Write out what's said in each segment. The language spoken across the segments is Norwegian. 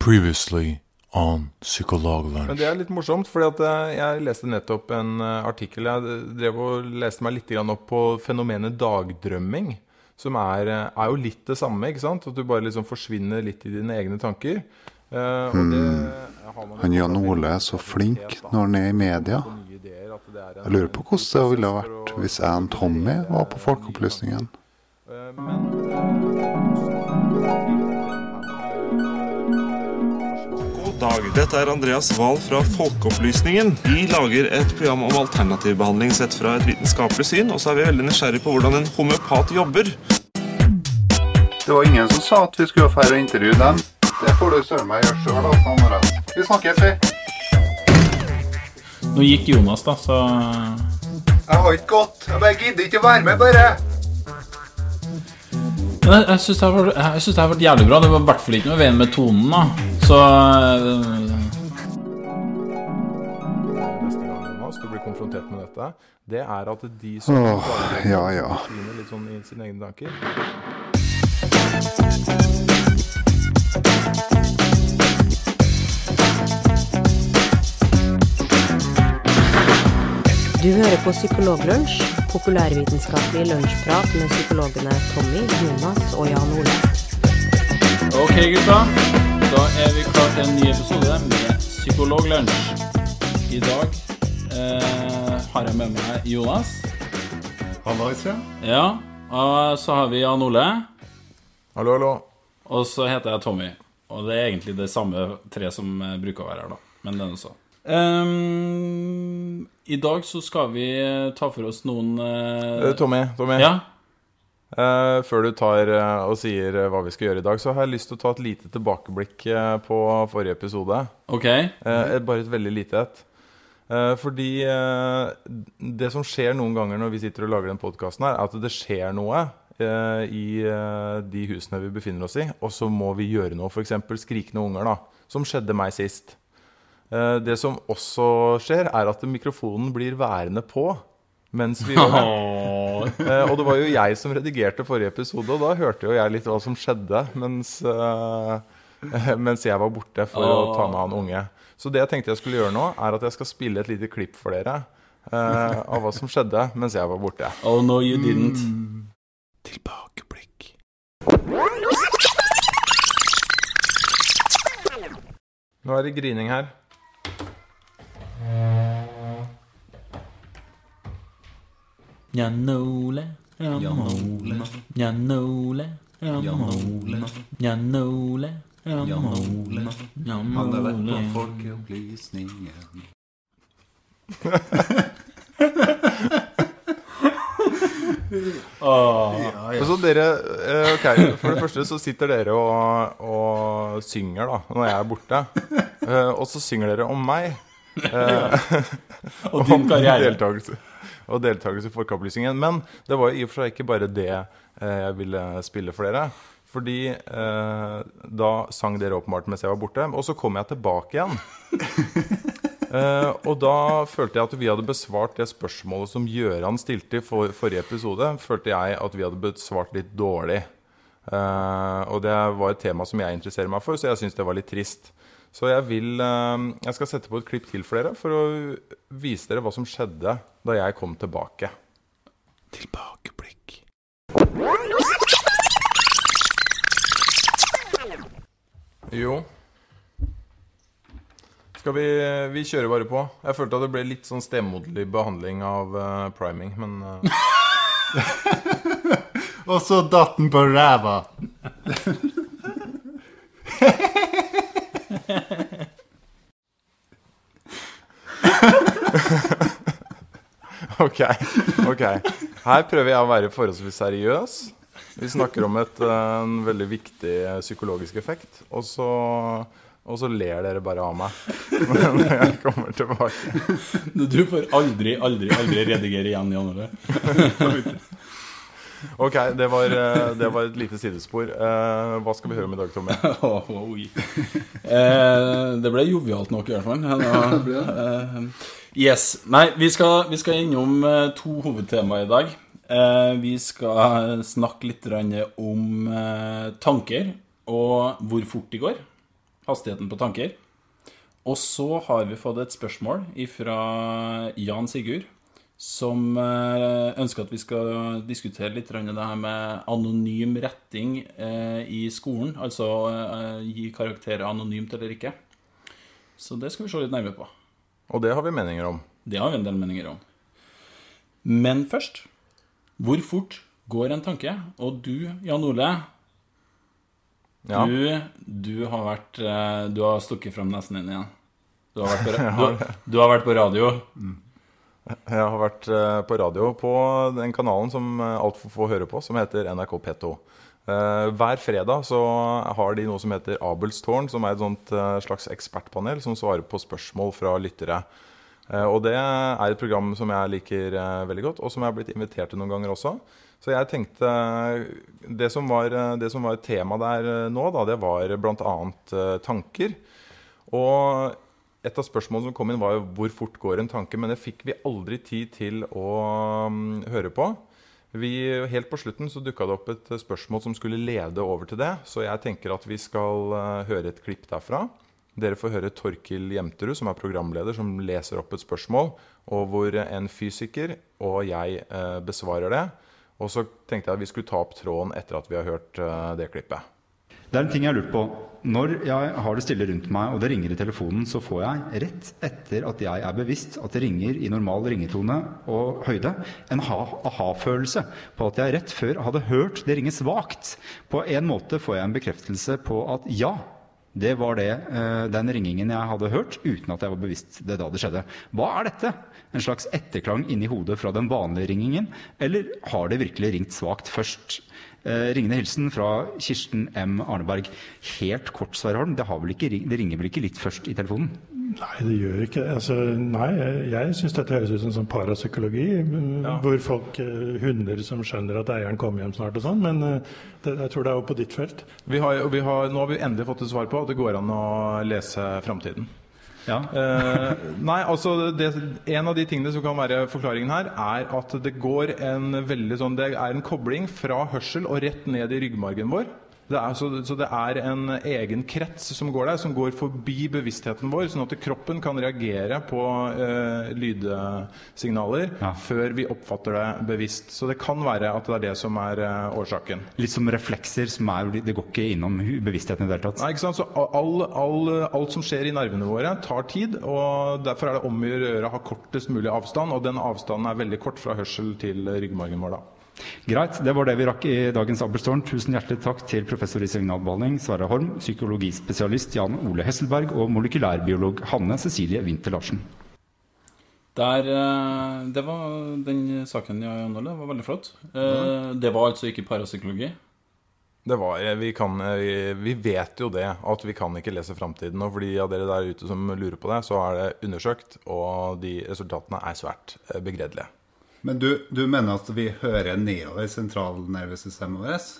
Previously on Psykologlunsj. Men det er litt morsomt, fordi at eh, jeg leste nettopp en eh, artikkel Jeg drev og leste meg litt opp på fenomenet dagdrømming. Som er, eh, er jo litt det samme, ikke sant? At du bare liksom forsvinner litt i dine egne tanker. Uh, det har Han Jan Ole er så flink når han er i media. Jeg lurer på hvordan det ville ha vært hvis jeg og Tommy var på Folkeopplysningen. Eh, Men dag, dette er Andreas Wahl fra Folkeopplysningen. Vi lager et program om alternativ behandling sett fra et vitenskapelig syn, og så er vi veldig nysgjerrig på hvordan en homeopat jobber. Det var ingen som sa at vi skulle fære og intervjue dem. Det får du søren meg gjøre sjøl, altså. Vi snakkes, vi. Nå gikk Jonas, da, så Jeg har ikke gått. Jeg bare gidder ikke å være med, bare. Men jeg, jeg syns det, har vært- synes det har vært jævlig bra. Det var i hvert fall ikke noe i veien med tonen, da. Så øh, neste gang Jonas, du blir konfrontert med dette, det er at de som Åh, oh, ja, ja. litt sånn i sine egne tanker Du hører på Psykologlunsj, populærvitenskapelig lunsjprat med psykologene Tommy, Jonas og Jan Ole. Ok, gutta. Da er vi klar til en ny episode med Psykologlunsj. I dag eh, har jeg med meg Jonas. Hallais, ja. Ja. Og så har vi Jan Ole. Hallo, hallo. Og så heter jeg Tommy. Og det er egentlig det samme tre som eh, bruker å være her, da. Men det er nå så. Ehm, I dag så skal vi eh, ta for oss noen Eh, Tommy, Tommy. Ja. Uh, før du tar uh, og sier hva vi skal gjøre i dag, så har jeg lyst til å ta et lite tilbakeblikk på forrige episode. Ok. Bare et veldig lite et. Fordi det som skjer noen ganger når vi sitter og lager den podkasten er at det skjer noe i de husene vi befinner oss i, og så må vi gjøre noe. F.eks. skrikende unger, da. Som skjedde meg sist. Eh, det som også skjer, er at mikrofonen blir værende på mens vi gjør det. Eh, og det var jo jeg som redigerte forrige episode, og da hørte jo jeg litt hva som skjedde mens, eh, mens jeg var borte for å ta med han unge. Så det jeg tenkte jeg skulle gjøre nå, er at jeg skal spille et lite klipp for dere av hva som skjedde mens jeg var borte. Oh no, you didn't. Tilbakeblikk. Nå er det grining her. Jan Ole, Jan Ole, Jan Ole, Jan Ole, Jan Ole, Jan Ole, Han har vært på Ole. Folkeopplysningen. Og så dere, eh, ok, For det første så sitter dere og, og synger da når jeg er borte. Eh, og så synger dere om meg. Eh, Og din karriere. Og deltakelse i Folkeopplysningen. Men det var jo i og for seg ikke bare det eh, jeg ville spille for dere. Fordi eh, da sang dere åpenbart mens jeg var borte. Og så kom jeg tilbake igjen. Eh, og da følte jeg at vi hadde besvart det spørsmålet som Gjøran stilte i for, forrige episode. Følte jeg at vi hadde besvart litt dårlig. Eh, og det var et tema som jeg interesserer meg for, så jeg syns det var litt trist. Så jeg vil eh, Jeg skal sette på et klipp til for dere for å vise dere hva som skjedde da jeg kom tilbake. Tilbakeblikk. Jo. Skal vi Vi kjører bare på. Jeg følte at det ble litt sånn stemoderlig behandling av uh, priming, men uh... Og så datt den på ræva. Ok. ok Her prøver jeg å være forholdsvis seriøs. Vi snakker om et, eh, en veldig viktig eh, psykologisk effekt, og så, og så ler dere bare av meg når jeg kommer tilbake. Du får aldri, aldri, aldri redigere igjen, Jan Ole. Ok, det var, eh, det var et lite sidespor. Eh, Hva skal vi høre om i dag, Tommy? Eh, det ble jovialt nok, i hvert fall. Nå, eh, yes. Nei, vi skal, vi skal innom eh, to hovedtemaer i dag. Eh, vi skal snakke litt om eh, tanker og hvor fort de går. hastigheten på tanker. Og så har vi fått et spørsmål fra Jan Sigurd, som ønsker at vi skal diskutere litt det her med anonym retting i skolen. Altså gi karakterer anonymt eller ikke. Så det skal vi se litt nærmere på. Og det har vi meninger om. Det har vi en del meninger om. Men først Hvor fort går en tanke? Og du, Jan Ole, Ja. du, du har vært eh, Du har stukket fram nesen din igjen. Du har vært på, du, du har vært på radio. Jeg har vært eh, på radio på den kanalen som eh, altfor få hører på, som heter NRK P2. Eh, Hver fredag så har de noe som heter Abels tårn, som er et eh, slags ekspertpanel som svarer på spørsmål fra lyttere. Eh, Og det er et program som jeg liker veldig godt, og som jeg har blitt invitert til noen ganger også. Så jeg tenkte Det som var, det som var tema der nå, da, det var bl.a. tanker. Og et av spørsmålene som kom inn, var jo hvor fort går en tanke. Men det fikk vi aldri tid til å mm, høre på. Vi, helt på slutten så dukka det opp et spørsmål som skulle lede over til det. Så jeg tenker at vi skal eh, høre et klipp derfra. Dere får høre Torkil Jemterud, som er programleder, som leser opp et spørsmål, og hvor en fysiker og jeg eh, besvarer det. Og så tenkte jeg at vi skulle ta opp tråden etter at vi har hørt eh, det klippet. Det er en ting jeg har lurt på. Når jeg har det stille rundt meg, og det ringer i telefonen, så får jeg rett etter at jeg er bevisst at det ringer i normal ringetone og høyde, en aha-følelse på at jeg rett før hadde hørt det ringe svakt. På en måte får jeg en bekreftelse på at ja, det var det, eh, den ringingen jeg hadde hørt, uten at jeg var bevisst det da det skjedde. Hva er dette? En slags etterklang inni hodet fra den vanlige ringingen, eller har det virkelig ringt svakt først? Eh, ringende hilsen fra Kirsten M. Arneberg. Helt kort, Sverre Holm, det, har vel ikke, det ringer vel ikke litt først i telefonen? Nei, det gjør ikke det. Altså, nei, jeg, syns dette høres ut som sånn parapsykologi, Ja. hvor folk, eh, hunder som skjønner at eieren kommer hjem snart og sånn, men eh, det, jeg tror det er jo på ditt felt. Vi har, vi har, nå har vi endelig fått et svar på at det går an å lese framtiden. Ja. Eh, nei, altså det, En av de tingene som kan være forklaringen her, er at det går en veldig sånn Det er en kobling fra hørsel og rett ned i ryggmargen vår. Det er, så, så det er en egen krets som går der, som går forbi bevisstheten vår, sånn at kroppen kan reagere på eh, lydsignaler Ja. før vi oppfatter det bevisst. Så det kan være at det er det som er eh, årsaken. Litt som reflekser, som er, det går ikke innom bevisstheten i det hele tatt. Nei, ikke sant? Så all, all, alt som skjer i nervene våre, tar tid. og Derfor er det om å gjøre å ha kortest mulig avstand. Og den avstanden er veldig kort fra hørsel til ryggmargen vår. da. Greit, det var det vi rakk i dagens Abelstårn. Tusen hjertelig takk til professor i signalbehandling Sverre Holm, psykologispesialist Jan Ole Hesselberg og molekylærbiolog Hanne Cecilie Winther Larsen. Der, eh, det var den saken, ja, Jan Ole. var veldig flott. Eh, Det var altså ikke parapsykologi. Det var, vi, kan, vi, vi vet jo det, at vi kan ikke lese framtiden. Og for de av dere der ute som lurer på det, så er det undersøkt, og de resultatene er svært eh, begredelige. Men du, du mener at vi hører nedover sentralnervesystemet vårt?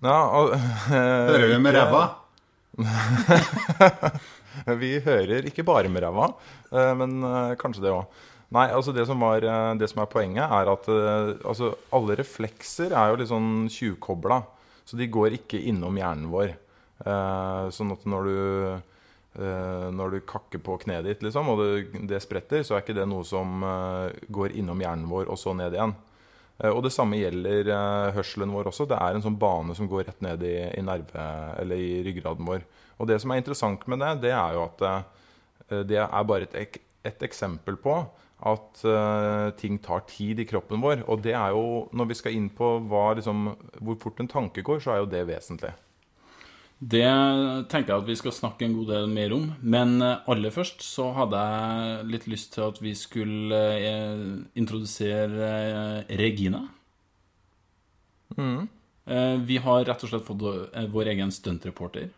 Ja, og, Hører vi med ræva? Vi hører ikke bare med ræva, eh, men eh, kanskje det òg. Nei, altså det som, var, eh, det som er poenget, er at altså alle reflekser er jo litt sånn tjuvkobla. Så de går ikke innom hjernen vår. Sånn at når du, når du kakker på kneet ditt, liksom, og det, det spretter, så er ikke det noe som eh, går innom hjernen vår og så ned igjen. Eh, Og det samme gjelder eh, hørselen vår også. Det er en sånn bane som går rett ned i, i nerve, eller i ryggraden vår. Og det som er interessant med det, det er jo at eh, det er bare et, ek- et eksempel på at uh, ting tar tid i kroppen vår. Og det er jo, når vi skal inn på hva, liksom, hvor fort en tanke går, så er jo det vesentlig. Det tenker jeg at vi skal snakke en god del mer om. Men eh, aller først så hadde jeg litt lyst til at vi skulle eh, introdusere eh, Regina. Eh, vi har rett og slett fått eh, vår egen stuntreporter.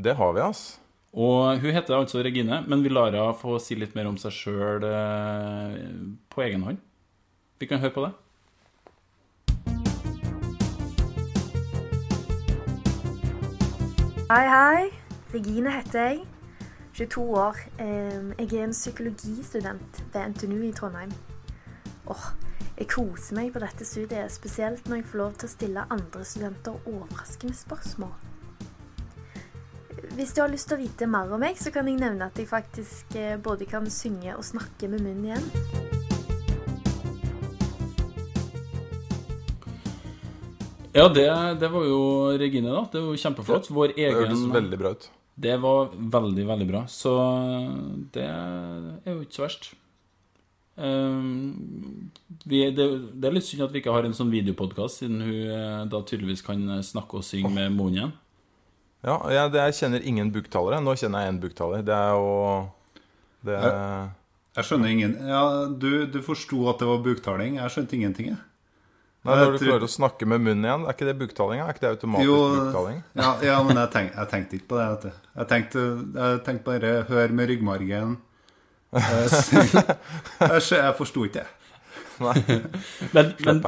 Det har vi, ass. Og hun heter altså Regine, men vi lar henne få si litt mer om seg sjøl eh, på egen hånd. Vi kan høre på det. Hei, hei. Regine heter jeg. 22 år. Jeg er en psykologistudent ved NTNU i Trondheim. Åh, jeg koser meg på dette studiet, spesielt når jeg får lov til å stille andre studenter overraskende spørsmål. hvis du har lyst til å vite mer om meg, så kan jeg nevne at jeg faktisk eh, både kan synge og snakke med munnen igjen. Ja, det, det var jo Regine, da. Det var jo kjempeflott. Vår Det hørtes veldig bra ut. Det var veldig, veldig bra. Så det er jo ikke så verst. Um, vi, det, det er litt synd at vi ikke har en sånn videopodkast, siden hun eh, da tydeligvis kan snakke og synge med munnen igjen. Ja, jeg, jeg kjenner ingen buktalere. Nå kjenner jeg en buktaler. Det er jo det, Jeg skjønner ingen Ja, du, du forsto at det var buktaling. Jeg skjønte ingenting, jeg. Nei, Når du tror- klarer å snakke med munnen igjen, er ikke det buktalinga? Er ikke det automatisk Jo, buktaling? ja, ja, men jeg, tenk, jeg tenkte ikke på det. Vet du. Jeg tenkte, jeg tenkte bare hør med ryggmargen. Jeg, skjø- jeg forsto ikke det. Men, men,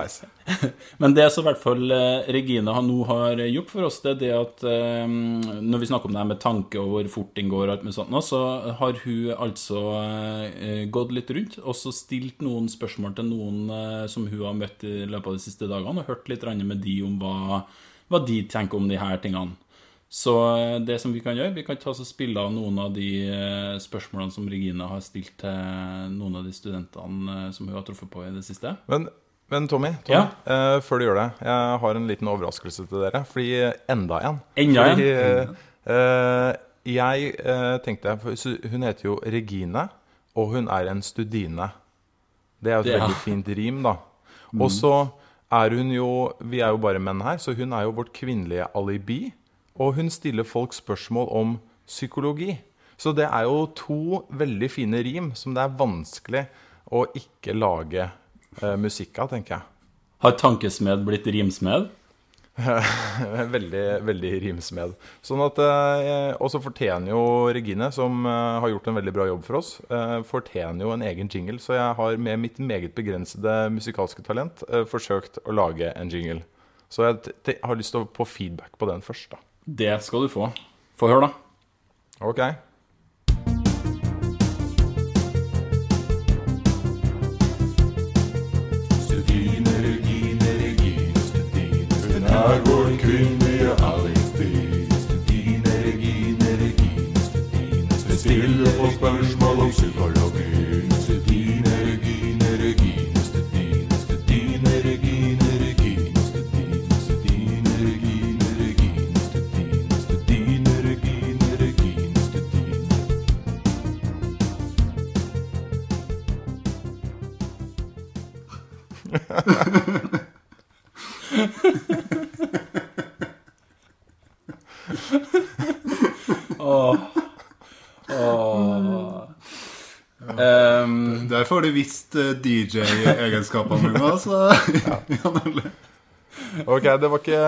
men det som i hvert fall eh, Regine har nå har gjort for oss, det er det at eh, når vi snakker om det her med tanke og hvor fort den går, og alt med sånt, nå, så har hun altså eh, gått litt rundt og så stilt noen spørsmål til noen som hun har møtt i løpet av de siste dagene, og hørt litt med de om hva, hva de tenker om de her tingene. Så eh, det som vi kan gjøre, vi kan ta og spille av noen av de eh, spørsmålene som Regina har stilt til noen av de studentene eh, som hun har truffet på i det siste. Men, men Tommy, Tommy Ja? eh, før du gjør det Jeg har en liten overraskelse til dere. Fordi enda en. Enda en? eh, eh, jeg eh, tenkte Hun heter jo Regine, og hun er en studine. Det er jo et ja. veldig fint rim, da. Og så er hun jo Vi er jo bare menn her, så hun er jo vårt kvinnelige alibi. Og hun stiller folk spørsmål om psykologi. Så det er jo to veldig fine rim som det er vanskelig å ikke lage eh, musikk av, tenker jeg. Har tankesmed blitt rimsmed? veldig, veldig rimsmed. Sånn at, eh, Og så fortjener jo Regine, som eh, har gjort en veldig bra jobb for oss, eh, fortjener jo en egen jingle. Så jeg har med mitt meget begrensede musikalske talent forsøkt å lage en jingle. Så jeg har lyst til å få feedback på den først, da. Det skal du få. Få høre, da. Ok. Studine, Regine, Regine, Studine. Hun er vår kvinnelige alibi. Studine, Regine, Regine, Studine. Hun på spørsmål om psykologi. Visst eh, DJ-egenskapene mine, Altså. Jan Ok, Det var ikke,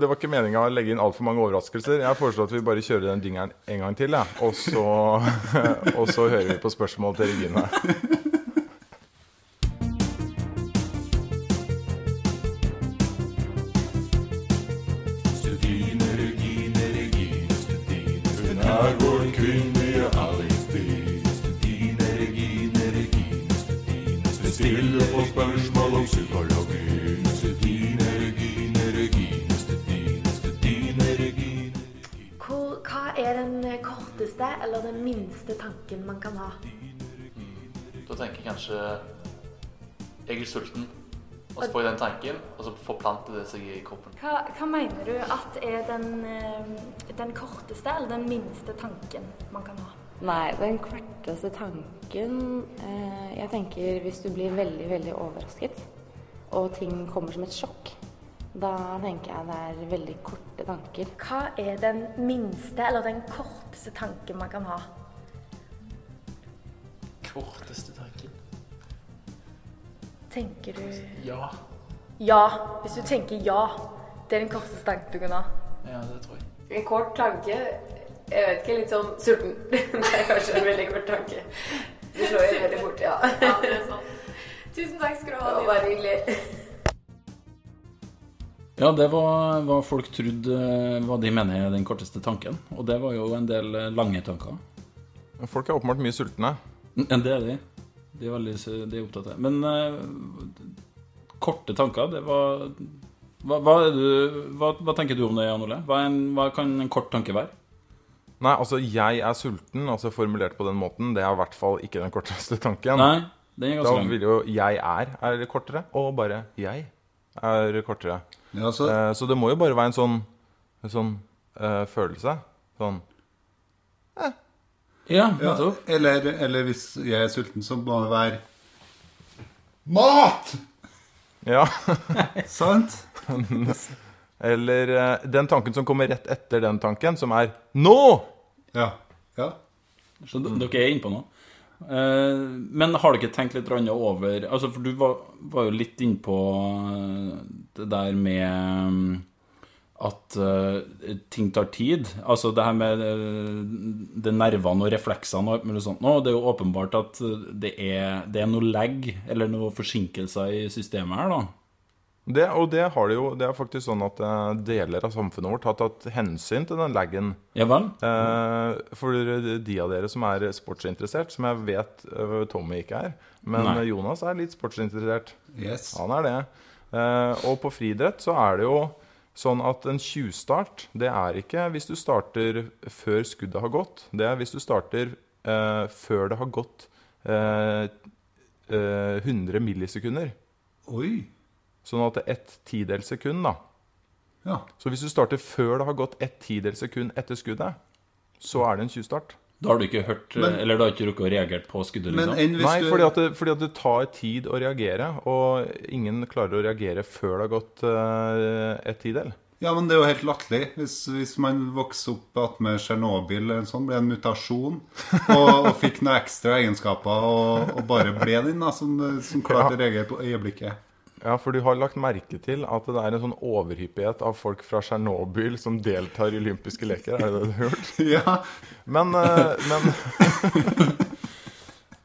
det var ikke meninga å legge inn altfor mange overraskelser. Jeg foreslår at vi bare kjører den dingeren en gang til, ja. og, så, og så hører vi på spørsmål til Regine. Studine. Studine, hva er den korteste eller den minste tanken man kan ha? Da tenker jeg kanskje Jeg er sulten. Og så får jeg den tanken, og så forplanter det seg i kroppen. Hva, hva mener du at er den, eh, den korteste eller den minste tanken man kan ha? Nei, den korteste tanken eh, Jeg tenker hvis du blir veldig, veldig overrasket, og ting kommer som et sjokk, da tenker jeg det er veldig korte tanker. Hva er den minste eller den korteste tanken man kan ha? Korteste tanken. Tenker du Ja. Ja. Hvis du tenker ja, det er den korteste tanken du kan ha. Ja, det tror jeg. En kort tanke Jeg vet ikke, litt sånn sulten. det er kanskje en veldig kort tanke. Du slår jo veldig fort, ja. det er sånn. Tusen takk skal du ha. Det var bare hyggelig. Ja, det var hva folk trodde eh, hva de mener er den korteste tanken. Og det var jo en del eh, lange tanker. Folk er åpenbart mye sultne. Men det er de. De er veldig de er opptatt av det. Men uh, korte tanker, det var hva, hva, er du, hva, hva tenker du om det, Jan Ole? Hva, en, hva kan en kort tanke være? Nei, altså 'jeg er sulten', altså formulert på den måten, det er i hvert fall ikke den korteste tanken. Nei, den er ganske da lang. vil jo 'jeg er' er kortere, og bare 'jeg' er kortere. Ja, så- Eh, så det må jo bare være en sånn, en sånn eh, følelse. Sånn Ja, Ja, nettopp. eller, eller hvis jeg er sulten, så må det være Mat! Ja. Sant? Eller eh, den tanken som kommer rett etter den tanken, som er 'nå'! Ja. ja. Så dere er inne på noe. Eh, men har dere tenkt litt over altså For du var, var jo litt innpå eh, det der med mm, at ting tar tid. Altså det her med det nervene og refleksene og alt mulig sånt. Nå, det er jo åpenbart at det er, det er noe lag eller noen forsinkelser i systemet her, da. Det, og det har det jo Det er faktisk sånn at eh, deler av samfunnet vårt har tatt hensyn til den laggen. Ja vel? Eh, for de av dere som er sportsinteressert, som jeg vet eh, Tommy ikke er Men Nei. Jonas er litt sportsinteressert. Yes. Han er det. Eh, og på friidrett så er det jo sånn at en tjuvstart, det er ikke hvis du starter før skuddet har gått. Det er hvis du starter eh, før det har gått eh, eh, 100 millisekunder. Oi. Sånn at det er ett tidels sekund, da. Ja. Så hvis du starter før det har gått ett tidels sekund etter skuddet, så er det en tjuvstart. Da har du ikke hørt Men- Eller da har ikke rukket å reagere på skuddet, Men liksom? Nei, fordi at, det, fordi at det tar tid å reagere, og ingen klarer å reagere før det har gått uh, et tidel. Ja, men det er jo helt latterlig. Hvis, hvis man vokser opp attmed Tsjernobyl eller en sånn, ble en mutasjon, og, og fikk noen ekstra egenskaper, og, og bare ble den da, som, som klarte å reagere på øyeblikket. Ja, for du har lagt merke til at det er en sånn overhyppighet av folk fra Tsjernobyl som deltar i olympiske leker. Er det det du har gjort? Ja. Men, eh, men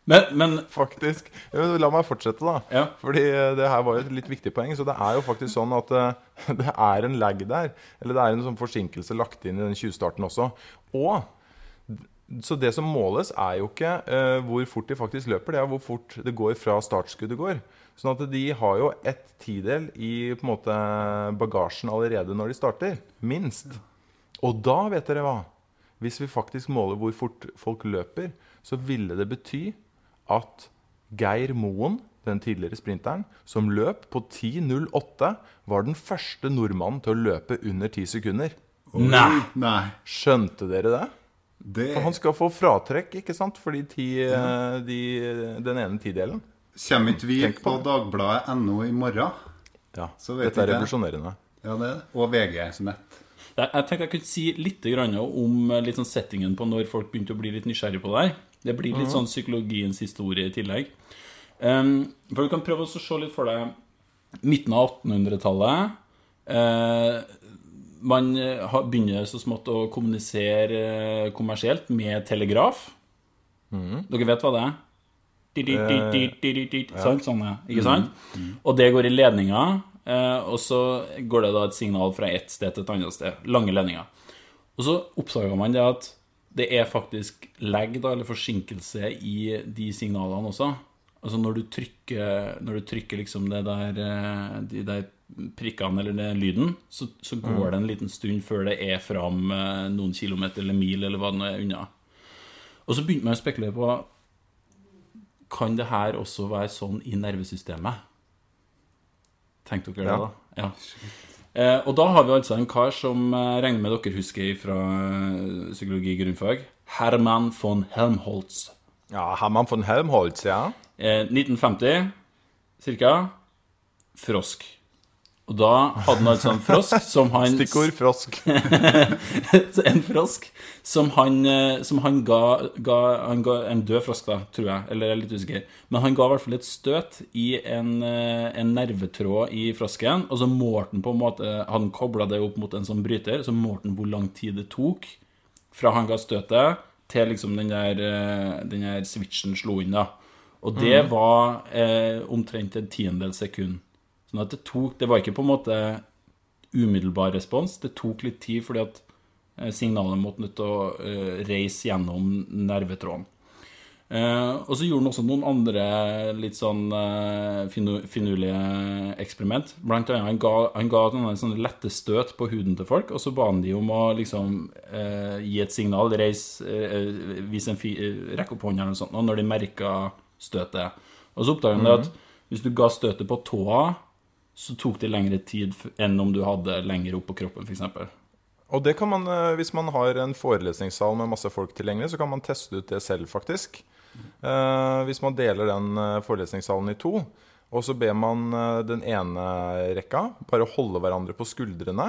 Men, men faktisk La meg fortsette, da. Ja. Fordi eh, det her var jo et litt viktig poeng. Så det er jo faktisk sånn at eh, det er en lag der. Eller det er en sånn forsinkelse lagt inn i den 20-starten også. Og så det som måles, er jo ikke uh, hvor fort de faktisk løper, det er hvor fort det går fra startskuddet går. Sånn at de har jo ett tidel i på en måte bagasjen allerede når de starter. Minst. Og da, vet dere hva? Hvis vi faktisk måler hvor fort folk løper, så ville det bety at Geir Moen, den tidligere sprinteren, som løp på 10.08, var den første nordmannen til å løpe under 10 sekunder. Nei! Nei. Skjønte dere det? Det For han skal få fratrekk, ikke sant? For de ti, eh, de, den ene tidelen. Kommer ikke vi Tenk på på Dagbladet.no i morgen? Ja, Så vet Dette er revolusjonerende. Ja, det er det. Og VG nett. Jeg, jeg tenkte jeg kunne si litt om eh, litt sånn settingen på når folk begynte å bli litt nysgjerrige på deg. Det blir litt Mhm. sånn psykologiens historie i tillegg. Um, for du kan prøve å se litt for deg midten av 1800-tallet. Eh, man eh, begynner så smått å kommunisere eh, kommersielt med telegraf. Mm. Dere vet hva det er? Eh, sant? Sånn, ja. Ikke sant? Og det går i ledninger, og så går det da et signal fra ett sted til et annet sted. Lange ledninger. Og så oppdaga man det at det er faktisk lag, da, eller forsinkelse, i de signalene også. Altså når du trykker, når du trykker liksom det der, de der prikkene eller den lyden, så, så går Mm. det en liten stund før det er fram eh, noen kilometer eller mil eller hva det nå er unna. Og så begynte man å spekulere på Kan det her også være sånn i nervesystemet? Tenkte dere Ja. det, da? Ja. Eh, og da har vi altså en kar som eh, regner med dere husker fra eh, psykologi grunnfag. Herman von Helmholtz. Ja, Herman von Helmholtz, ja. Eh, 1950 cirka. Frosk. Og da hadde han altså en frosk som han Stikkord frosk. En frosk som han, eh, som han ga, ga, han ga En død frosk, da, tror jeg. Eller jeg er litt usikker. Men han ga i hvert fall et støt i en, eh, en nervetråd i frosken. Og så målte han på en måte Han kobla det opp mot en sånn bryter. Så målte han hvor lang tid det tok fra han ga støtet, til liksom den der, eh, den der switchen slo inn. da Og det Mhm. var eh, omtrent en tiendedels sekund. Sånn at det tok Det var ikke på en måte umiddelbar respons. Det tok litt tid fordi at eh, signalet måtte nødt til å eh, reise gjennom nervetråden. Eh, og så gjorde han også noen andre litt sånn finurlige eksperiment. Blant annet han ga, han ga noen sånne lette støt på huden til folk, og så ba han de om å liksom gi et signal, reis, vise en fi, rekke opp hånda eller noe sånt, når de merka støtet. Og så oppdaga han det at hvis du ga støtet på tåa, så tok det lengre tid enn om du hadde lenger opp på kroppen, f.eks. Og det kan man, eh, hvis man har en forelesningssal med masse folk tilgjengelig, så kan man teste ut det selv, faktisk. Eh, hvis man deler den eh, forelesningssalen i to, og så ber man den ene rekka bare holde hverandre på skuldrene.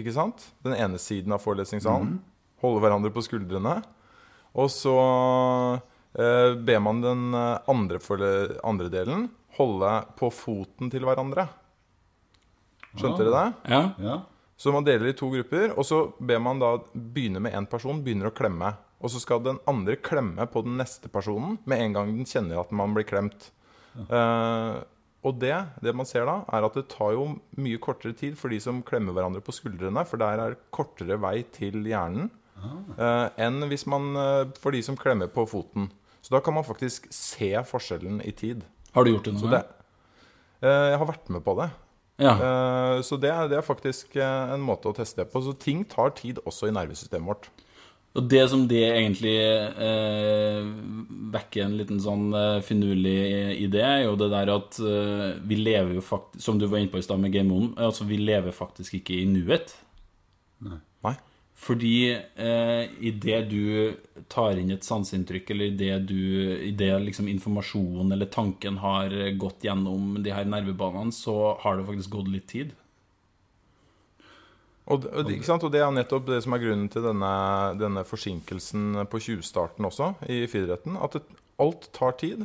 Ikke sant? Den ene siden av forelesningssalen. Holde hverandre på skuldrene. Og så ber man den andre, andre delen holde på foten til hverandre. Skjønte dere det? Ja. Ja. Så man deler i to grupper, og så ber man da begynne med én person, begynner å klemme. Og så skal den andre klemme på den neste personen med en gang den kjenner at man blir klemt. Eh, og det, det man ser da, er at det tar jo mye kortere tid for de som klemmer hverandre på skuldrene, for der er kortere vei til hjernen uh, enn hvis man uh, for de som klemmer på foten. Så da kan man faktisk se forskjellen i tid. Har du gjort det noen noe? eh, jeg har vært med på det. Ja. Eh, så det er, det er faktisk eh, en måte å teste det på. Så ting tar tid også i nervesystemet vårt. Og det som det egentlig eh, vekker en liten sånn finurlig idé, er jo det der at eh, vi lever jo faktisk Som du var inne på i stad med Game On, altså vi lever faktisk ikke i nuet. Nei. Fordi eh, idet du tar inn et sanseinntrykk, eller idet du det liksom informasjonen eller tanken har gått gjennom de her nervebanene, så har det faktisk gått litt tid. Og, og, og det er nettopp det som er grunnen til denne, denne forsinkelsen på 20-starten også, i friidretten. At det, alt tar tid.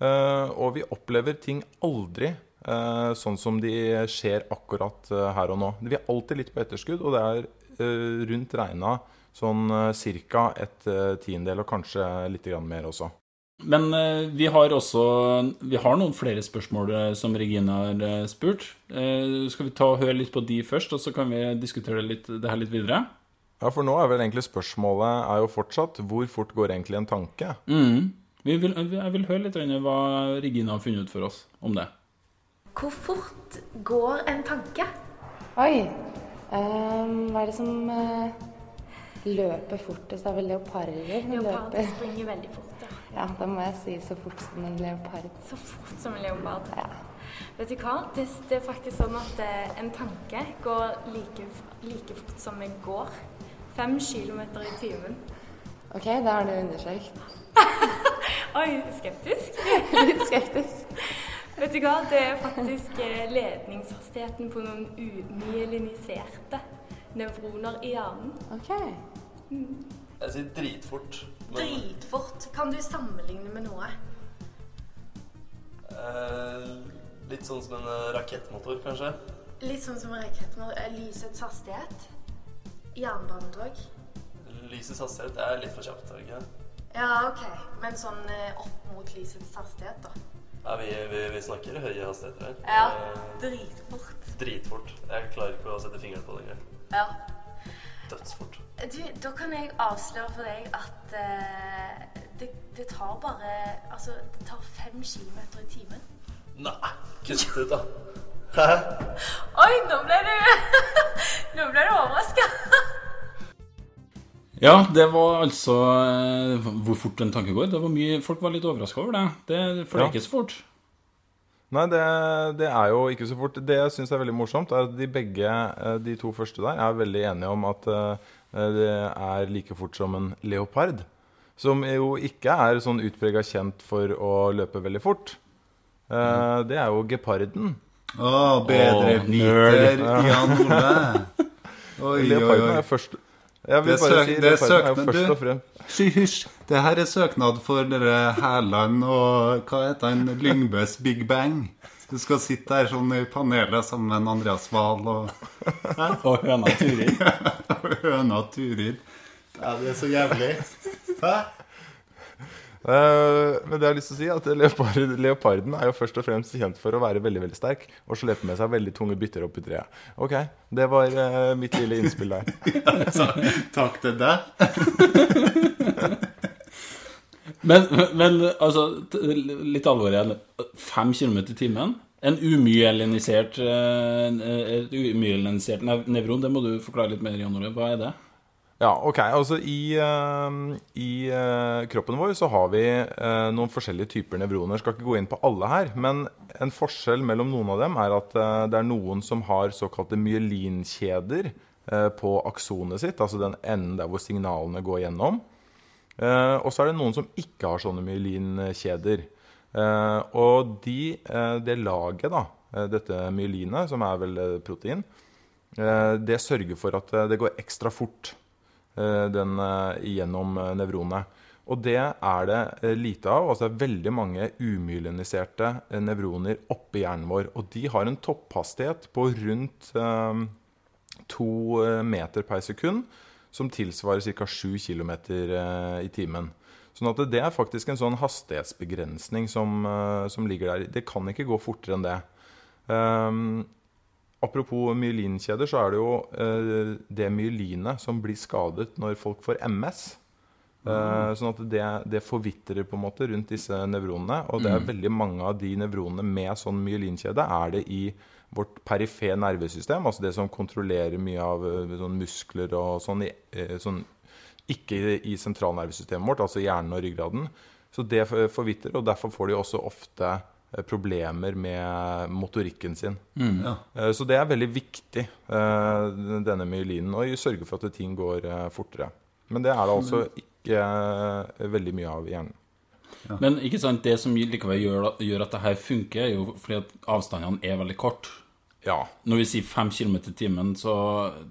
eh, og vi opplever ting aldri eh, sånn som de skjer akkurat eh, her og nå. Vi er alltid litt på etterskudd, og det er rundt regna sånn uh, ca. et eh, tiendedel, og kanskje litt grann mer også. Men eh, vi har også Vi har noen flere spørsmål eh, som Regine har eh, spurt. Eh, skal vi ta og høre litt på de først, og så kan vi diskutere det, litt, det her litt videre? Ja, for nå er vel egentlig spørsmålet er jo fortsatt hvor fort går egentlig en tanke? Mm. Vi vil, jeg vil høre litt hva Regine har funnet ut for oss om det. Hvor fort går en tanke? Oi. Ehm, hva er det som uh, løper fortest? Det er vel leoparder? Leoparder springer veldig fort. Ja. Ja, da må jeg si så fort som en leopard. Så fort som en leopard. Ja. Vet du hva? Det, det er faktisk sånn at eh, en tanke går like, like fort som en går. Fem kilometer i timen. Ok, da har du undersøkt. Oi, skeptisk? Litt skeptisk. Vet du hva? Det er faktisk eh, ledningshastigheten på noen umyeliniserte nevroner i hjernen. Ok. Jeg sier dritfort. Men Dritfort. Kan du sammenligne med noe? eh, litt sånn som en eh, rakettmotor, kanskje. Litt sånn som en rakettmotor. eh, Lysets hastighet. Jernbanetog. Lysets hastighet er litt for kjapt. er det ikke? Ja, OK. Men sånn opp mot lysets hastighet, da. Ja, vi, vi, vi snakker høye hastigheter her. Ja. Eh, Dritfort. dritfort. Jeg klarer ikke å sette fingeren på det engang. Ja. Dødsfort. Du, da kan jeg avsløre for deg at uh, det, det tar bare Altså, det tar fem kilometer i timen. Nei, kutt ut, da. Hæ? Oi, nå ble du Nå ble du overraska. Ja, det var altså eh, hvor fort en tanke går. Det var mye, folk var litt overraska over det. det. For det Ja. er ikke så fort. Nei, det, det er jo ikke så fort. Det jeg syns er veldig morsomt, er at de begge, eh, de to første der, er veldig enige om at eh, det er like fort som en leopard. Som jo ikke er sånn utprega kjent for å løpe veldig fort. Eh, Det er jo geparden. Å, bedreviter nerd. Jan Ole. Oi, oi, er oi. Jeg vil Det er bare søk- si det er er søknad, først du. og fremst Hysj. Det her er søknad for dere Hærland og hva heter han, Lyngbøs Big Bang. Du skal sitte der sånn i panelet sammen med en Andreas Wahl og Og høna Turid. og høna Turid. Ja, det er så jævlig. Hæ? Eh, Men det jeg har lyst til å si at leopard, leoparden er jo først og fremst kjent for å være veldig veldig sterk og slepe med seg veldig tunge bytter opp i treet. Ok, det var eh, mitt lille innspill der. Så, takk til deg. Men, men altså, litt alvor igjen. Fem kilometer i timen? En umyelinisert eh, Et umyelinisert nevron, det må du forklare litt mer, Jan Olav. Hva er det? Ja, ok. Altså i, uh, i uh, kroppen vår så har vi uh, noen forskjellige typer nevroner. Skal ikke gå inn på alle her, men en forskjell mellom noen av dem er at eh, det er noen som har såkalte myelinkjeder på aksonet sitt, altså den enden der hvor signalene går gjennom. Og så er det noen som ikke har sånne myelinkjeder. Og de, det laget, da, dette myelinet, som er vel protein, det sørger for at det går ekstra fort den, eh, gjennom eh, nevronet. Og det er det eh, lite av. altså Det er veldig mange umyeliniserte eh, nevroner oppi hjernen vår. Og de har en topphastighet på rundt eh, to eh, meter per sekund, som tilsvarer ca. 7 km i timen. Sånn at det er faktisk en sånn hastighetsbegrensning som, eh, som ligger der. Det kan ikke gå fortere enn det. Um, apropos myelinkjeder, så er det jo eh, det myelinet som blir skadet når folk får MS. Eh, sånn at det, det forvitrer på en måte rundt disse nevronene. Og det er Mm. veldig mange av de nevronene med sånn myelinkjede er det i vårt perife nervesystem, altså det som kontrollerer mye av eh, sånn muskler og sånn, i, sånn ikke i, i sentralnervesystemet vårt, altså hjernen og ryggraden. Så det for- forvitrer, og derfor får de også ofte problemer med motorikken sin. Mm. Ja. Eh, Så det er veldig viktig, eh, denne myelinen, å sørge for at ting går eh, fortere. Men det er det altså ikke eh, veldig mye av i hjernen. Men ikke sant, det som likevel gjør, gjør at det her funker, er jo fordi at avstandene er veldig kort. Ja. Når vi sier fem km i timen, så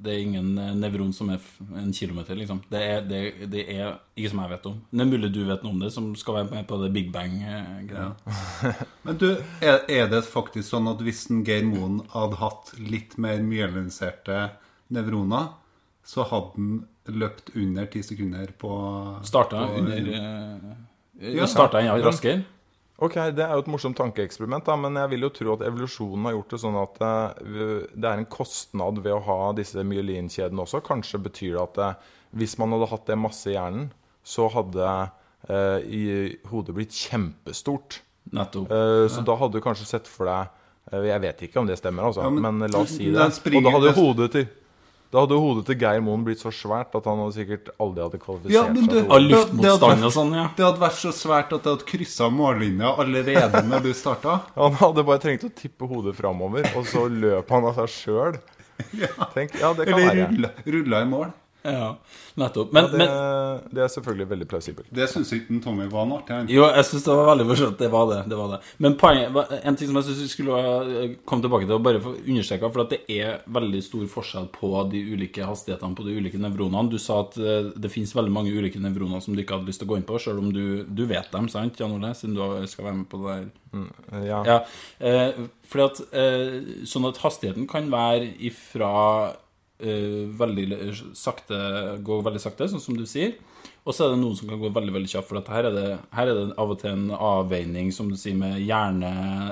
det er ingen eh, nevron som er en kilometer, liksom. Det er, det, det er ikke som jeg vet om. Det er mulig du vet noe om det, som skal være med på det Big Bang-greia. Men du, er, er det faktisk sånn at hvis en Geir Moen hadde hatt litt mer myelinserte nevroner, så hadde han løpt under ti sekunder på Starta på- under eh, Ja. Starta en raskere? Ok, Det er jo et morsomt tankeeksperiment, da, men jeg vil jo tro at evolusjonen har gjort det sånn at eh, det er en kostnad ved å ha disse myelinkjedene også. Kanskje betyr det at det, hvis man hadde hatt det masse i hjernen, så hadde eh, i hodet blitt kjempestort. Nettopp. Eh, så da hadde du kanskje sett for deg eh, Jeg vet ikke om det stemmer, altså, Ja, men- men, la oss si det. Og da hadde hodet til da hadde hodet til Geir Moen blitt så svært at han hadde sikkert aldri hadde kvalifisert Ja, men du, seg. Av det- luftmotstand og sånn, ja. Det hadde vært så svært at det hadde kryssa mållinja allerede når du starta. Han hadde bare trengt å tippe hodet framover, og så løp han av seg sjøl. Tenk, ja, det kan Eller rulla i mål. ja. Nettopp. Ja, det, men det er selvfølgelig veldig plausibelt. Det syns ikke Tommy var noe artig. Jo, jeg syns det var veldig morsomt. Det var det. det var det. Men poenget, en ting som jeg syns vi skulle komme tilbake til, og bare få understreka, for at det er veldig stor forskjell på de ulike hastighetene på de ulike nevronene. Du sa at eh, det finnes veldig mange ulike nevroner som du ikke hadde lyst til å gå inn på, sjøl om du, du vet dem, sant, Jan Ole, siden du skal være med på det der. Ja. Ja, eh, fordi at eh, Sånn at hastigheten kan være ifra eh, veldig sakte Gå veldig sakte, sånn som du sier. Og så er det noen som kan gå veldig veldig kjapt. For at her, er det, her er det av og til en avveining, som du sier, med hjerne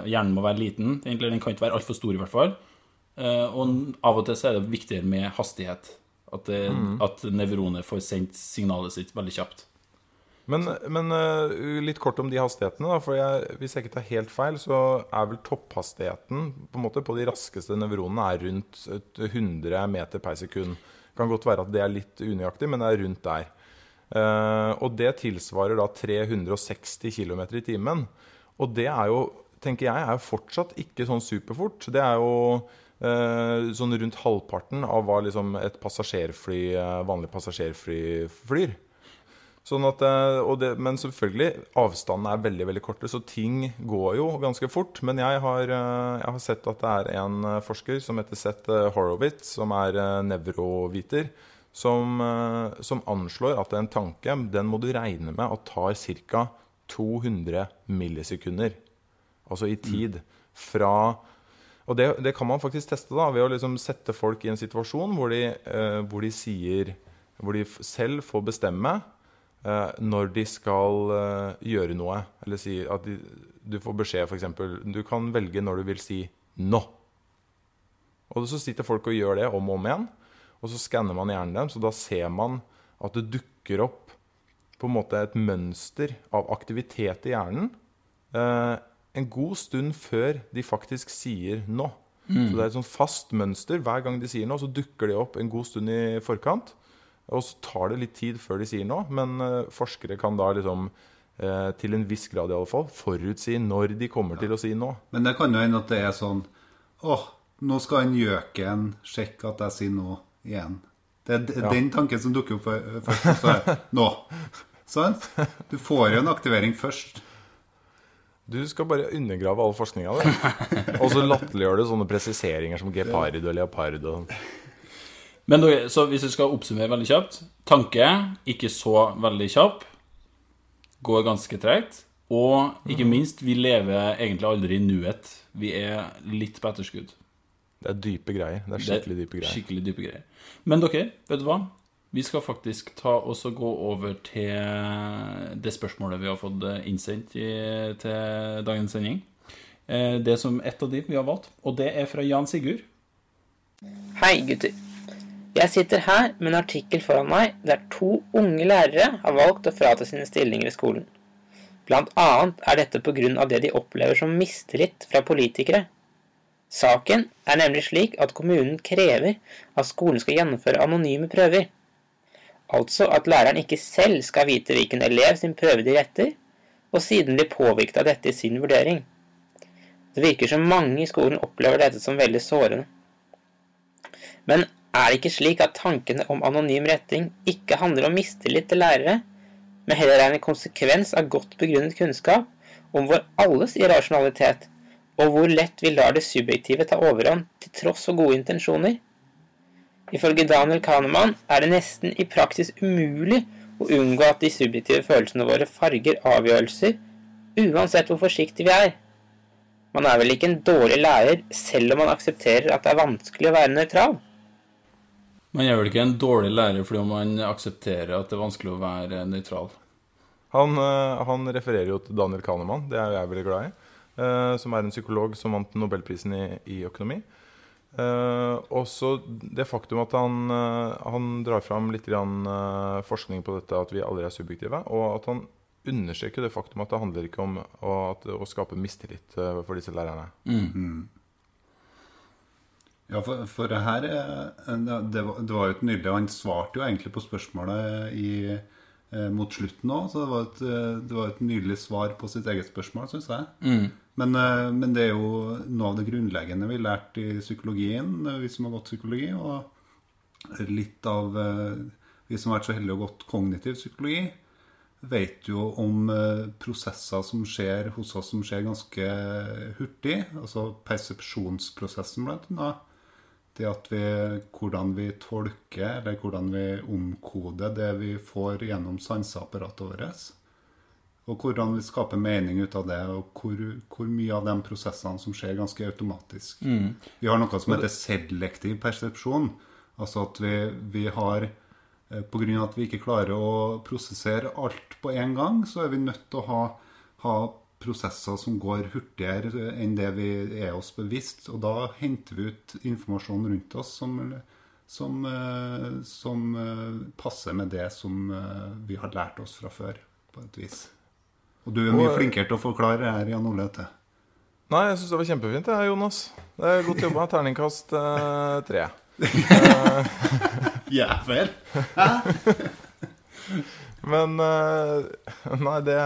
Hjernen må være liten. Egentlig, Den kan ikke være altfor stor, i hvert fall. Eh, og av og til så er det viktigere med hastighet. At, det, at nevronet får sendt signalet sitt veldig kjapt. Men, men øh, litt kort om de hastighetene. Da, for jeg, Hvis jeg ikke tar helt feil, så er vel topphastigheten på, måte, på de raskeste nevronene er rundt 100 meter per sekund. Kan godt være at det er litt unøyaktig, men det er rundt der. Uh, og det tilsvarer da 360 km i timen. Og det er jo, tenker jeg, er fortsatt ikke sånn superfort. Det er jo uh, sånn rundt halvparten av hva liksom et passasjerfly, eh, vanlig passasjerfly flyr. Sånn at, eh, det, men selvfølgelig, avstandene er veldig veldig korte, så ting går jo ganske fort. Men jeg har, eh, jeg har sett at det er en eh, forsker som heter Seth Horowitz, som er nevroviter, som, som anslår at en tanke den må du regne med at tar ca. 200 millisekunder. Altså i tid. Fra Og det, det kan man faktisk teste da, ved å liksom sette folk i en situasjon hvor de, hvor de sier Hvor de selv får bestemme når de skal eh, gjøre noe. Eller si at de, du får beskjed, f.eks. Du kan velge når du vil si 'nå'. Og så sitter folk og gjør det om og om igjen. Og så skanner man hjernen dem, så da ser man at det dukker opp på en måte et mønster av aktivitet i hjernen eh, en god stund før de faktisk sier nå. Mm. Så det er et sånn fast mønster. Hver gang de sier noe, så dukker de opp en god stund i forkant. Og så tar det litt tid før de sier noe, men eh, forskere kan da liksom eh, til en viss grad i alle fall forutsi når de kommer til å si noe. Men det kan jo hende at det er sånn Åh, nå skal han gjøken sjekke at jeg sier noe igjen. Det er Ja. den tanken som dukker opp først. og Så er nå. Sant? Du får jo en aktivering først. Du skal bare undergrave all forskninga di. Og så latterliggjør du sånne presiseringer som gepard og leopard. Og... Men så hvis vi skal oppsummere veldig kjapt Tanke, ikke så veldig kjapp. Går ganske tregt. Og ikke minst, vi lever egentlig aldri i nuet. Vi er litt på etterskudd. Det er dype greier. Det er skikkelig dype greier. Skikkelig dype greier. Men dere, vet du hva? Vi skal faktisk ta oss og gå over til det spørsmålet vi har fått innsendt i, til dagens sending. Eh, Det som ett av de vi har valgt. Og det er fra Jan Sigurd. Hei, gutter. Jeg sitter her med en artikkel foran meg der to unge lærere har valgt å frata sine stillinger i skolen. Blant annet er dette av det de opplever som mistillit fra politikere. Saken er nemlig slik at kommunen krever at skolen skal gjennomføre anonyme prøver. Altså at læreren ikke selv skal vite hvilken elev sin prøve de retter, og siden blir påvirket av dette i sin vurdering. Det virker som mange i skolen opplever dette som veldig sårende. Men er det ikke slik at tankene om anonym retting ikke handler om mistillit til lærere, men heller er en konsekvens av godt begrunnet kunnskap om vår alles irrasjonalitet, og hvor lett vi lar det subjektive ta overhånd til tross for gode intensjoner? Ifølge Daniel Kahneman er det nesten i praksis umulig å unngå at de subjektive følelsene våre farger avgjørelser, uansett hvor forsiktige vi er. Man er vel ikke en dårlig lærer selv om man aksepterer at det er vanskelig å være nøytral? Man er vel ikke en dårlig lærer fordi man aksepterer at det er vanskelig å være nøytral. Han, eh, han refererer jo til Daniel Kahneman, det er jeg veldig glad i. eh, som er en psykolog som vant Nobelprisen i, i økonomi. Uh, også det faktum at han, uh, han drar fram litt grann, uh, forskning på dette at vi aldri er subjektive, og at han understreker det faktum at det handler ikke om å, at, å skape mistillit eh, for disse lærerne. Mm. Ja, for, for det her er- det var, det var jo et nydelig Han svarte jo egentlig på spørsmålet i, eh, mot slutten òg, så det var, et, eh, det var et nydelig svar på sitt eget spørsmål, syns jeg. Mm. Men, eh, men det er jo noe av det grunnleggende vi lærte i psykologien, eh, vi som har gått psykologi, og litt av eh, vi som har vært så heldige og gått kognitiv psykologi, vet jo om eh, prosesser som skjer hos oss som skjer ganske hurtig. Altså persepsjonsprosessen, blant annet. Det at vi, hvordan vi tolker, eller hvordan vi omkoder det vi får gjennom sanseapparatet vårt. Og hvordan vi skaper mening ut av det, og hvor, hvor mye av de prosessene som skjer ganske automatisk. Mm. Vi har noe som heter selektiv persepsjon. Altså at vi, vi har Pga. på grunn av at vi ikke klarer å prosessere alt på en gang, så er vi nødt til å ha, ha prosesser som går hurtigere enn det vi er oss bevisst. Og da henter vi ut informasjon rundt oss som, som, eh, som eh, passer med det som eh, vi har lært oss fra før, på et vis. Og du er mye Og- flinkere til å forklare det her, Jan Ole. Til. Nei, jeg syns det var kjempefint, det, Jonas. Det er Godt jobba. Terningkast eh, tre. Eh, Jævel! Men eh, Nei, det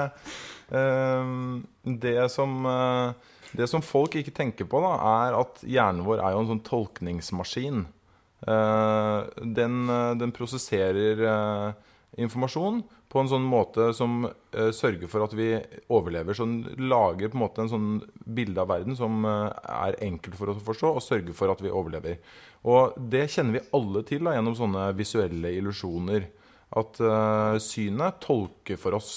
Det som eh, Det som folk ikke tenker på, da, er at hjernen vår er jo en sånn tolkningsmaskin. Eh, den, eh, den prosesserer informasjon på en sånn måte som sørger for at vi overlever. Så den lager på en måte en sånn bilde av verden som er enkelt for oss å forstå, og sørger for at vi overlever. Og det kjenner vi alle til da, gjennom sånne visuelle illusjoner. At synet tolker for oss.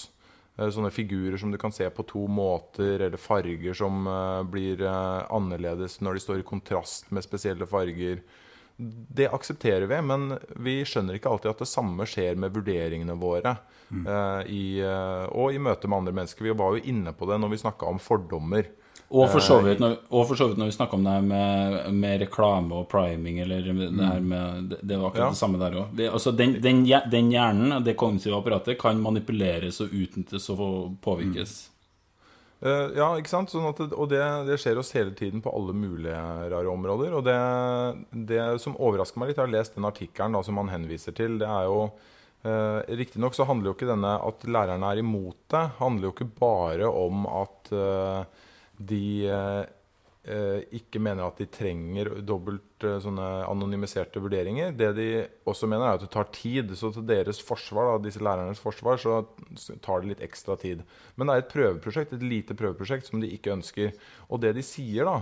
Eh, sånne figurer som du kan se på to måter, eller farger som eh, blir eh, annerledes når de står i kontrast med spesielle farger. Det aksepterer vi, men vi skjønner ikke alltid at det samme skjer med vurderingene våre. Mm. i, og i møte med andre mennesker. Vi var jo inne på det når vi snakka om fordommer. Og for så Eh, vidt når, og for så vidt når vi snakker om det her med, med reklame og priming, eller det her med Det, var akkurat Ja. det samme der òg. Altså, den, den, den hjernen, det kognitive apparatet, kan manipuleres og utnyttes og påvirkes. Mm. ja, ikke sant? Sånn det, og det, det skjer oss hele tiden på alle mulige rare områder. Og det, det som overrasker meg litt, jeg har lest den artikkelen som han henviser til, det er jo Eh, Riktignok så handler jo ikke denne at lærerne er imot det, handler jo ikke bare om at eh, de eh, ikke mener at de trenger dobbelt eh, sånne anonymiserte vurderinger. Det de også mener, er at det tar tid. Så til deres forsvar, da, disse lærernes forsvar, så tar det litt ekstra tid. Men det er et prøveprosjekt, et lite prøveprosjekt som de ikke ønsker. Og det de sier da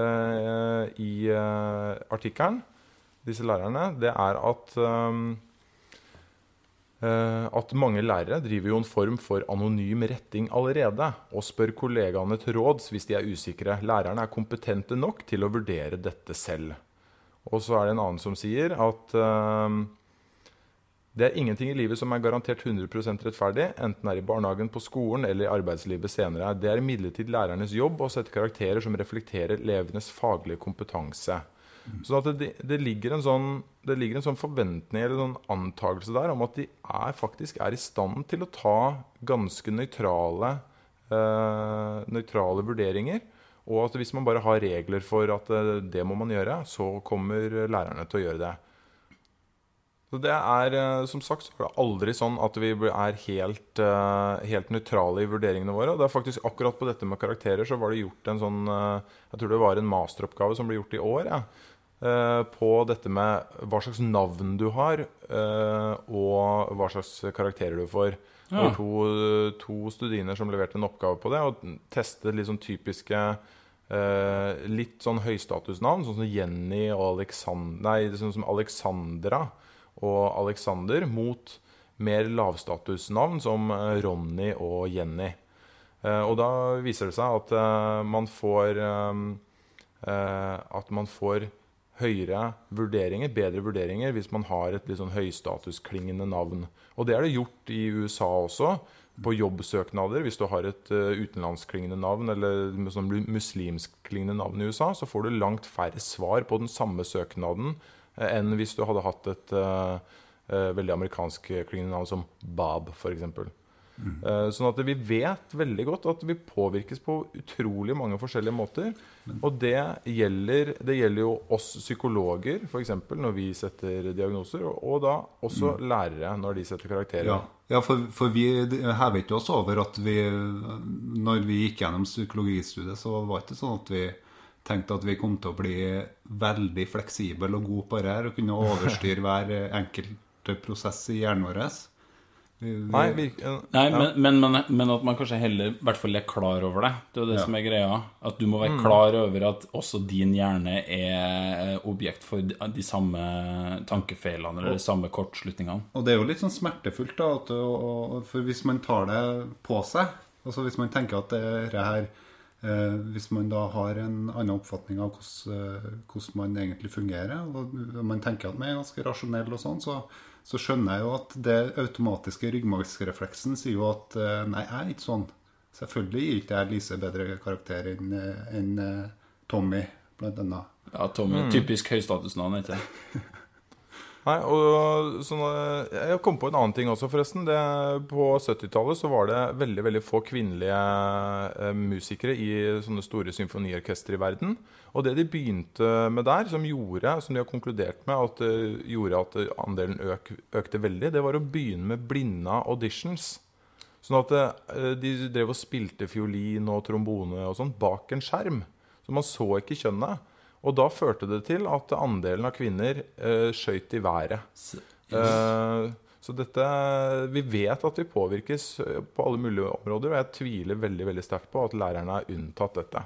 eh, i artikkelen, disse lærerne, det er at at mange lærere driver jo en form for anonym retting allerede, og spør kollegaene til råds hvis de er usikre. Lærerne er kompetente nok til å vurdere dette selv. Og så er det en annen som sier at eh, det er ingenting i livet som er garantert 100 rettferdig, enten det er i barnehagen, på skolen eller i arbeidslivet senere. Det er imidlertid lærernes jobb å sette karakterer som reflekterer elevenes faglige kompetanse. Så det, det, ligger sånn, det ligger en sånn forventning eller en antakelse der om at de er, faktisk er i stand til å ta ganske nøytrale, eh, nøytrale vurderinger. Og at hvis man bare har regler for at eh, det må man gjøre, så kommer lærerne til å gjøre det. Så det er, eh, Som sagt så er det aldri sånn at vi er helt, eh, helt nøytrale i vurderingene våre. Og det er faktisk akkurat på dette med karakterer så var det gjort en sånn Jeg tror det var en masteroppgave som ble gjort i år. Ja, på dette med hva slags navn du har, eh, og hva slags karakterer du får. Det var to, to studiner som leverte en oppgave på det, og testet litt sånn typiske eh, litt sånn høystatusnavn, sånn som Jenny og Alexand nei, sånn som Alexandra og Alexander, mot mer lavstatusnavn som eh, Ronny og Jenny. Eh, og da viser det seg at eh, man får eh, eh, At man får høyere vurderinger, bedre vurderinger, hvis man har et litt sånn høystatusklingende navn. Og det er det gjort i USA også. På jobbsøknader, hvis du har et uh, utenlandsklingende navn eller sånn muslimskklingende navn i USA, så får du langt færre svar på den samme søknaden eh, enn hvis du hadde hatt et uh, eh, veldig amerikansk klingende navn som Bob, f.eks. Mm. Sånn at vi vet veldig godt at vi påvirkes på utrolig mange forskjellige måter. Og det gjelder, det gjelder jo oss psykologer, f.eks. når vi setter diagnoser, og, og da også lærere når de setter karakterer. Ja, ja for, for vi hever ikke oss over at vi Når vi gikk gjennom psykologistudiet, så var det ikke sånn at vi tenkte at vi kom til å bli veldig fleksible og gode på det her og kunne overstyre hver enkelt prosess i hjernen vår. Nei, virk- eh, Nei, men, men, men, men at man kanskje heller i hvert fall er klar over det. Det er jo det Ja. som er greia. At du må være Mm. klar over at også din hjerne er objekt for de, samme tankefeilene eller de samme kortslutningene. Og det er jo litt sånn smertefullt, da. At, og, og, for hvis man tar det på seg, altså hvis man tenker at det er her eh, Hvis man da har en annen oppfatning av hvordan, eh, hvordan man egentlig fungerer, og man tenker at man er ganske rasjonell og sånn, så, så skjønner jeg jo at det automatiske ryggmargsrefleksen sier jo at eh, nei, jeg er ikke sånn. Selvfølgelig gir ikke jeg Lise bedre karakter enn en eh, Tommy, blant annet. Ja, Tommy, Mm. typisk høystatusnavn, ikke sant? Nei, og eh, Jeg kom på en annen ting også, forresten. Det, på 70-tallet så var det veldig veldig få kvinnelige eh, musikere i sånne store symfoniorkestre i verden. Og det de begynte med der, som gjorde, som de har konkludert med at det gjorde at andelen øk, økte veldig, det var å begynne med blinda auditions. Sånn at eh, de drev og spilte fiolin og trombone og sånn bak en skjerm. Så man så ikke kjønnet. Og da førte det til at andelen av kvinner uh, skøyt i været. Eh, så dette Vi vet at vi påvirkes eh, på alle mulige områder, og jeg tviler veldig veldig sterkt på at lærerne er unntatt dette.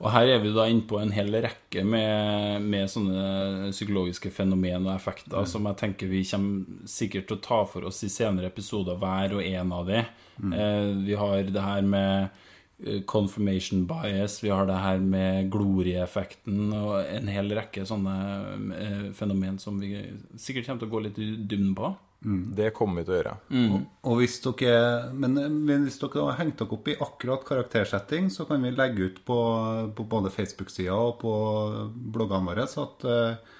Og her er vi da inne på en hel rekke med, med sånne psykologiske fenomen og effekter Mm. som jeg tenker vi kommer sikkert til å ta for oss i senere episoder, hver og en av de. Mm. Eh, vi har det her med eh, confirmation bias, vi har det her med glorieeffekten og en hel rekke sånne eh, fenomen som vi sikkert kommer til å gå litt i dybden på. Det kommer vi til å gjøre. Og, og hvis dere, men, men hvis dere har hengt dere opp i akkurat karaktersetting, så kan vi legge ut på, på både Facebook-sida og på bloggene våre så at uh,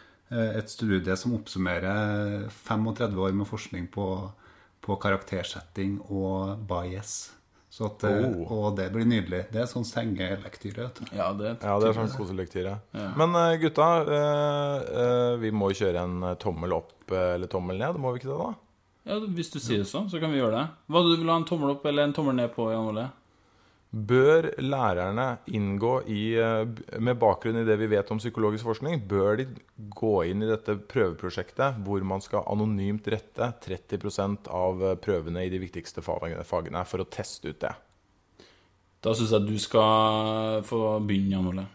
et studie som oppsummerer 35 år med forskning på, på karaktersetting og bias. Så at, Oh. Og det blir nydelig. Det er sånn sengelektyre. Ja, det, Ja, det er sånn koselektyre. Men eh, gutta, eh, eh, vi må jo kjøre en tommel opp eller tommel ned, må vi ikke det, da? Ja, Hvis du sier det sånn, så kan vi gjøre det. Hva du vil ha en tommel opp eller en tommel ned på, Jan Ole? Bør lærerne inngå i eh, Med bakgrunn i det vi vet om psykologisk forskning, bør de gå inn i dette prøveprosjektet hvor man skal anonymt rette 30% av eh, prøvene i de viktigste fagene fagene for å teste ut det? Da syns jeg du skal få begynne, Jan Ole.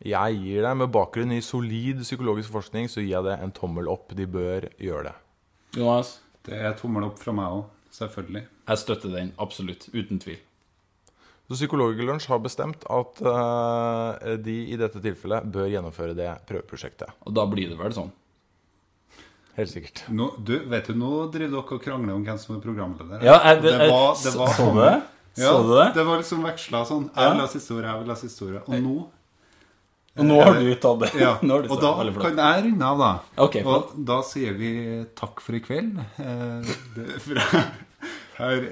Jeg gir deg, med bakgrunn i solid psykologisk forskning, så gir jeg det en tommel opp. De bør gjøre det. Jonas? Det er tommel opp fra meg òg, selvfølgelig. Jeg støtter den, absolutt. Uten tvil. Så Psykologlunsj har bestemt at uh, de i dette tilfellet bør gjennomføre det prøveprosjektet. Og da blir det vel sånn? Helt sikkert. Nå, du, vet du, nå driver dere og krangler om hvem som er programleder. Ja, jeg- det jeg- var, det var så du det? Ja, Så du det? Det var liksom veksla sånn. Jeg vil ha siste ordet, jeg vil ha siste ordet. Og nå Og nå har du tatt det. Ja, Nå har du og da kan jeg runde av, da. Ok, og da sier vi takk for i kveld. Eh, det, fra, her,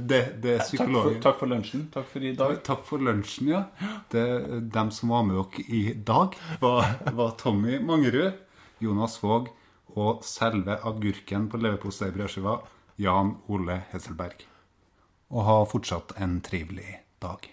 det, det er Takk for, takk for lunsjen. Takk for i dag. Takk for lunsjen, ja. Det, dem som var med dere i dag, var, var Tommy Mangerud, Jonas Våg og selve agurken på leverposteibrødskiva, Jan Ole Hesselberg. Og ha fortsatt en trivelig dag.